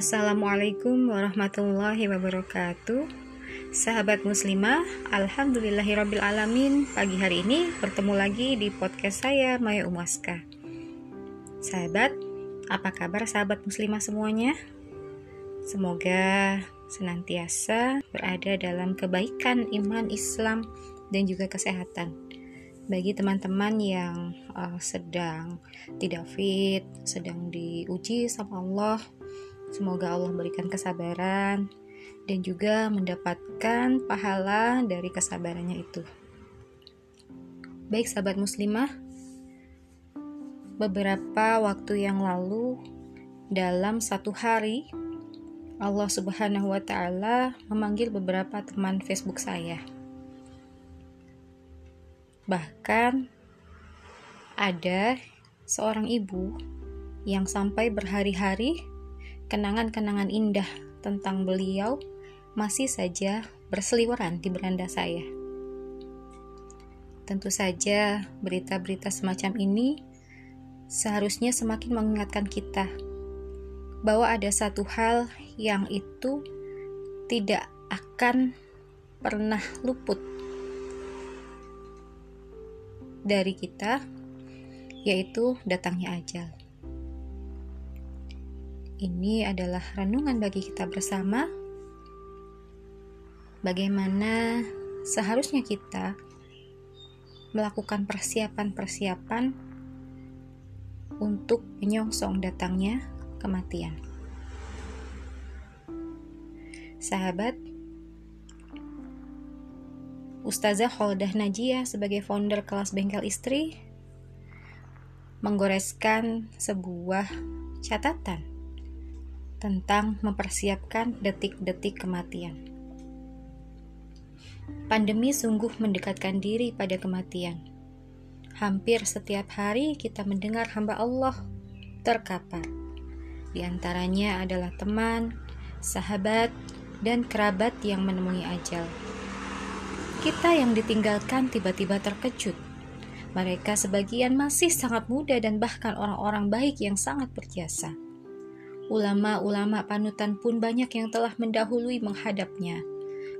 Assalamualaikum warahmatullahi wabarakatuh. Sahabat muslimah, Alhamdulillahirrabbilalamin Pagi hari ini bertemu lagi di podcast saya Maya Umaska. Sahabat, apa kabar sahabat muslimah semuanya? Semoga senantiasa berada dalam kebaikan iman Islam dan juga kesehatan. Bagi teman-teman yang uh, sedang tidak fit, sedang diuji sama Allah, Semoga Allah berikan kesabaran dan juga mendapatkan pahala dari kesabarannya itu. Baik sahabat muslimah, beberapa waktu yang lalu dalam satu hari Allah Subhanahu wa taala memanggil beberapa teman Facebook saya. Bahkan ada seorang ibu yang sampai berhari-hari kenangan-kenangan indah tentang beliau masih saja berseliweran di beranda saya. Tentu saja, berita-berita semacam ini seharusnya semakin mengingatkan kita bahwa ada satu hal yang itu tidak akan pernah luput dari kita, yaitu datangnya ajal. Ini adalah renungan bagi kita bersama. Bagaimana seharusnya kita melakukan persiapan-persiapan untuk menyongsong datangnya kematian. Sahabat, Ustazah Kholdah Najiyah sebagai founder kelas bengkel istri menggoreskan sebuah catatan tentang mempersiapkan detik-detik kematian. Pandemi sungguh mendekatkan diri pada kematian. Hampir setiap hari kita mendengar hamba Allah terkapar. Di antaranya adalah teman, sahabat, dan kerabat yang menemui ajal. Kita yang ditinggalkan tiba-tiba terkejut. Mereka sebagian masih sangat muda dan bahkan orang-orang baik yang sangat berjasa Ulama-ulama panutan pun banyak yang telah mendahului menghadapnya.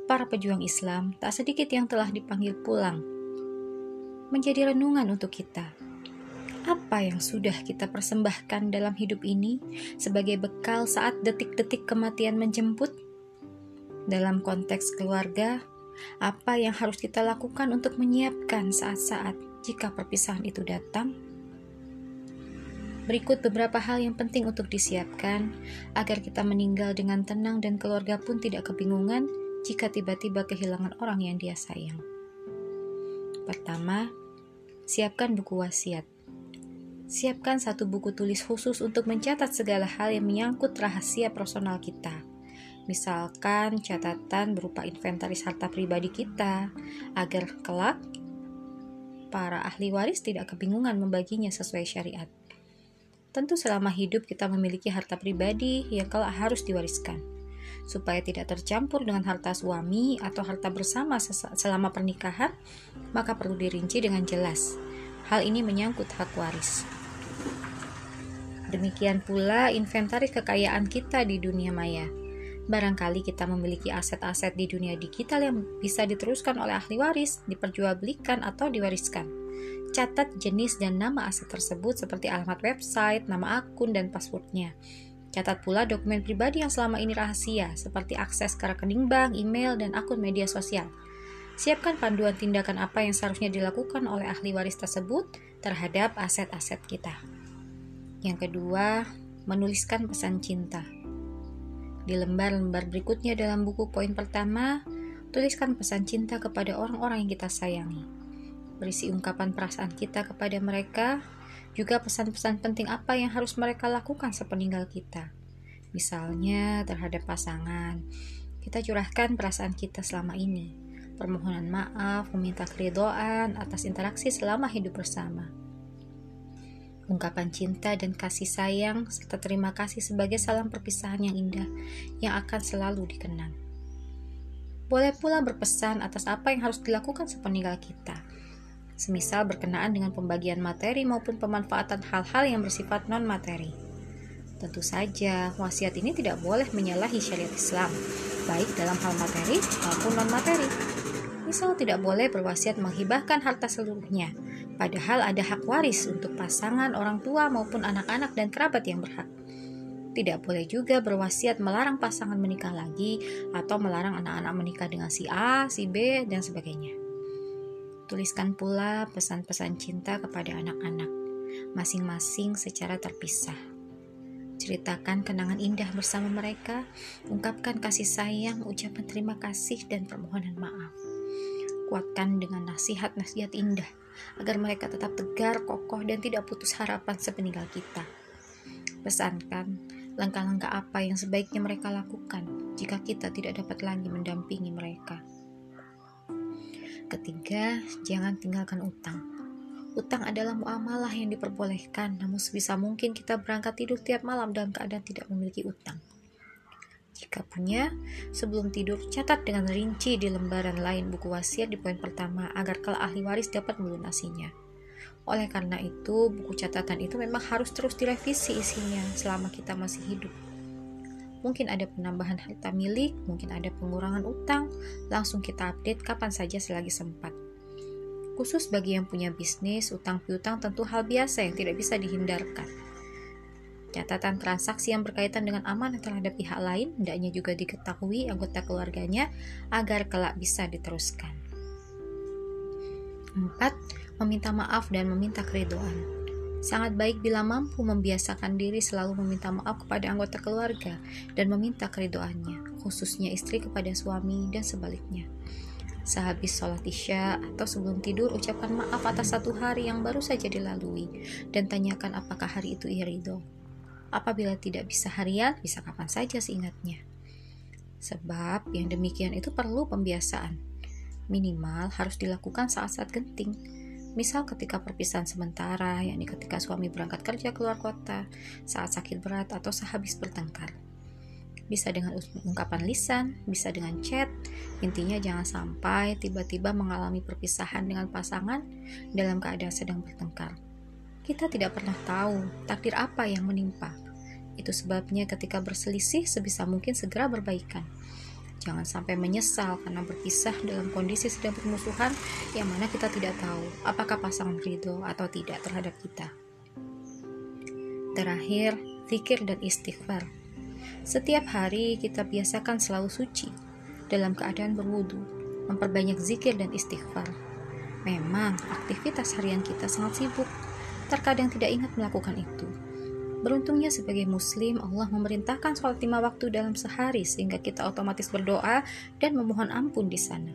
Para pejuang Islam tak sedikit yang telah dipanggil pulang. Menjadi renungan untuk kita. Apa yang sudah kita persembahkan dalam hidup ini sebagai bekal saat detik-detik kematian menjemput? Dalam konteks keluarga, apa yang harus kita lakukan untuk menyiapkan saat-saat jika perpisahan itu datang? Berikut beberapa hal yang penting untuk disiapkan agar kita meninggal dengan tenang dan keluarga pun tidak kebingungan jika tiba-tiba kehilangan orang yang dia sayang. Pertama, siapkan buku wasiat. Siapkan satu buku tulis khusus untuk mencatat segala hal yang menyangkut rahasia personal kita. Misalkan catatan berupa inventaris harta pribadi kita, agar kelak para ahli waris tidak kebingungan membaginya sesuai syariat. Tentu selama hidup kita memiliki harta pribadi yang kelak harus diwariskan. Supaya tidak tercampur dengan harta suami atau harta bersama selama pernikahan, maka perlu dirinci dengan jelas. Hal ini menyangkut hak waris. Demikian pula inventaris kekayaan kita di dunia maya. Barangkali kita memiliki aset-aset di dunia digital yang bisa diteruskan oleh ahli waris, diperjualbelikan atau diwariskan. Catat jenis dan nama aset tersebut seperti alamat website, nama akun, dan passwordnya. Catat pula dokumen pribadi yang selama ini rahasia, seperti akses ke rekening bank, email, dan akun media sosial. Siapkan panduan tindakan apa yang seharusnya dilakukan oleh ahli waris tersebut terhadap aset-aset kita. Yang kedua, menuliskan pesan cinta. Di lembar-lembar berikutnya dalam buku poin pertama, tuliskan pesan cinta kepada orang-orang yang kita sayangi berisi ungkapan perasaan kita kepada mereka, juga pesan-pesan penting apa yang harus mereka lakukan sepeninggal kita. Misalnya terhadap pasangan, kita curahkan perasaan kita selama ini, permohonan maaf, meminta keridoan atas interaksi selama hidup bersama. Ungkapan cinta dan kasih sayang serta terima kasih sebagai salam perpisahan yang indah yang akan selalu dikenang. Boleh pula berpesan atas apa yang harus dilakukan sepeninggal kita, semisal berkenaan dengan pembagian materi maupun pemanfaatan hal-hal yang bersifat non-materi. Tentu saja, wasiat ini tidak boleh menyalahi syariat Islam, baik dalam hal materi maupun non-materi. Misal tidak boleh berwasiat menghibahkan harta seluruhnya, padahal ada hak waris untuk pasangan, orang tua maupun anak-anak dan kerabat yang berhak. Tidak boleh juga berwasiat melarang pasangan menikah lagi atau melarang anak-anak menikah dengan si A, si B, dan sebagainya. Tuliskan pula pesan-pesan cinta kepada anak-anak, masing-masing secara terpisah. Ceritakan kenangan indah bersama mereka, ungkapkan kasih sayang, ucapan terima kasih, dan permohonan maaf. Kuatkan dengan nasihat-nasihat indah, agar mereka tetap tegar, kokoh, dan tidak putus harapan sepeninggal kita. Pesankan langkah-langkah apa yang sebaiknya mereka lakukan jika kita tidak dapat lagi mendampingi mereka. Ketiga, jangan tinggalkan utang Utang adalah muamalah yang diperbolehkan, namun sebisa mungkin kita berangkat tidur tiap malam dalam keadaan tidak memiliki utang. Jika punya, sebelum tidur catat dengan rinci di lembaran lain buku wasiat di poin pertama agar kalau ahli waris dapat melunasinya. Oleh karena itu, buku catatan itu memang harus terus direvisi isinya selama kita masih hidup. Mungkin ada penambahan harta milik, mungkin ada pengurangan utang, langsung kita update kapan saja selagi sempat. Khusus bagi yang punya bisnis, utang piutang tentu hal biasa yang tidak bisa dihindarkan. Catatan transaksi yang berkaitan dengan amanah terhadap pihak lain hendaknya juga diketahui anggota keluarganya agar kelak bisa diteruskan. 4. Meminta maaf dan meminta keridoan. Sangat baik bila mampu membiasakan diri selalu meminta maaf kepada anggota keluarga dan meminta keridoannya, khususnya istri kepada suami dan sebaliknya sehabis sholat isya atau sebelum tidur ucapkan maaf atas satu hari yang baru saja dilalui dan tanyakan apakah hari itu ia ridho. Apabila tidak bisa harian, bisa kapan saja seingatnya. Sebab yang demikian itu perlu pembiasaan. Minimal harus dilakukan saat-saat genting. Misal ketika perpisahan sementara, yakni ketika suami berangkat kerja keluar kota, saat sakit berat atau sehabis bertengkar bisa dengan ungkapan lisan, bisa dengan chat. Intinya jangan sampai tiba-tiba mengalami perpisahan dengan pasangan dalam keadaan sedang bertengkar. Kita tidak pernah tahu takdir apa yang menimpa. Itu sebabnya ketika berselisih sebisa mungkin segera berbaikan. Jangan sampai menyesal karena berpisah dalam kondisi sedang bermusuhan yang mana kita tidak tahu apakah pasangan ridho atau tidak terhadap kita. Terakhir, zikir dan istighfar setiap hari kita biasakan selalu suci dalam keadaan berwudu, memperbanyak zikir dan istighfar. Memang aktivitas harian kita sangat sibuk, terkadang tidak ingat melakukan itu. Beruntungnya sebagai muslim, Allah memerintahkan sholat lima waktu dalam sehari sehingga kita otomatis berdoa dan memohon ampun di sana.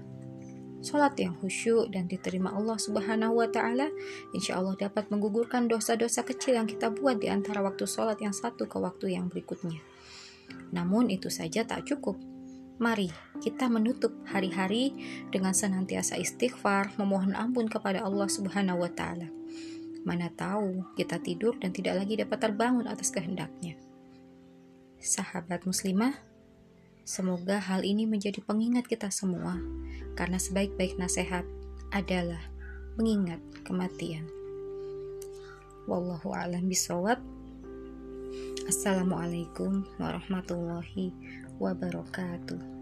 Sholat yang khusyuk dan diterima Allah subhanahu wa ta'ala insya Allah dapat menggugurkan dosa-dosa kecil yang kita buat di antara waktu sholat yang satu ke waktu yang berikutnya. Namun itu saja tak cukup. Mari kita menutup hari-hari dengan senantiasa istighfar, memohon ampun kepada Allah Subhanahu wa taala. Mana tahu kita tidur dan tidak lagi dapat terbangun atas kehendaknya. Sahabat muslimah, semoga hal ini menjadi pengingat kita semua karena sebaik-baik nasihat adalah mengingat kematian. Wallahu a'lam bishawab. Assalamualaikum warahmatullahi wabarakatuh.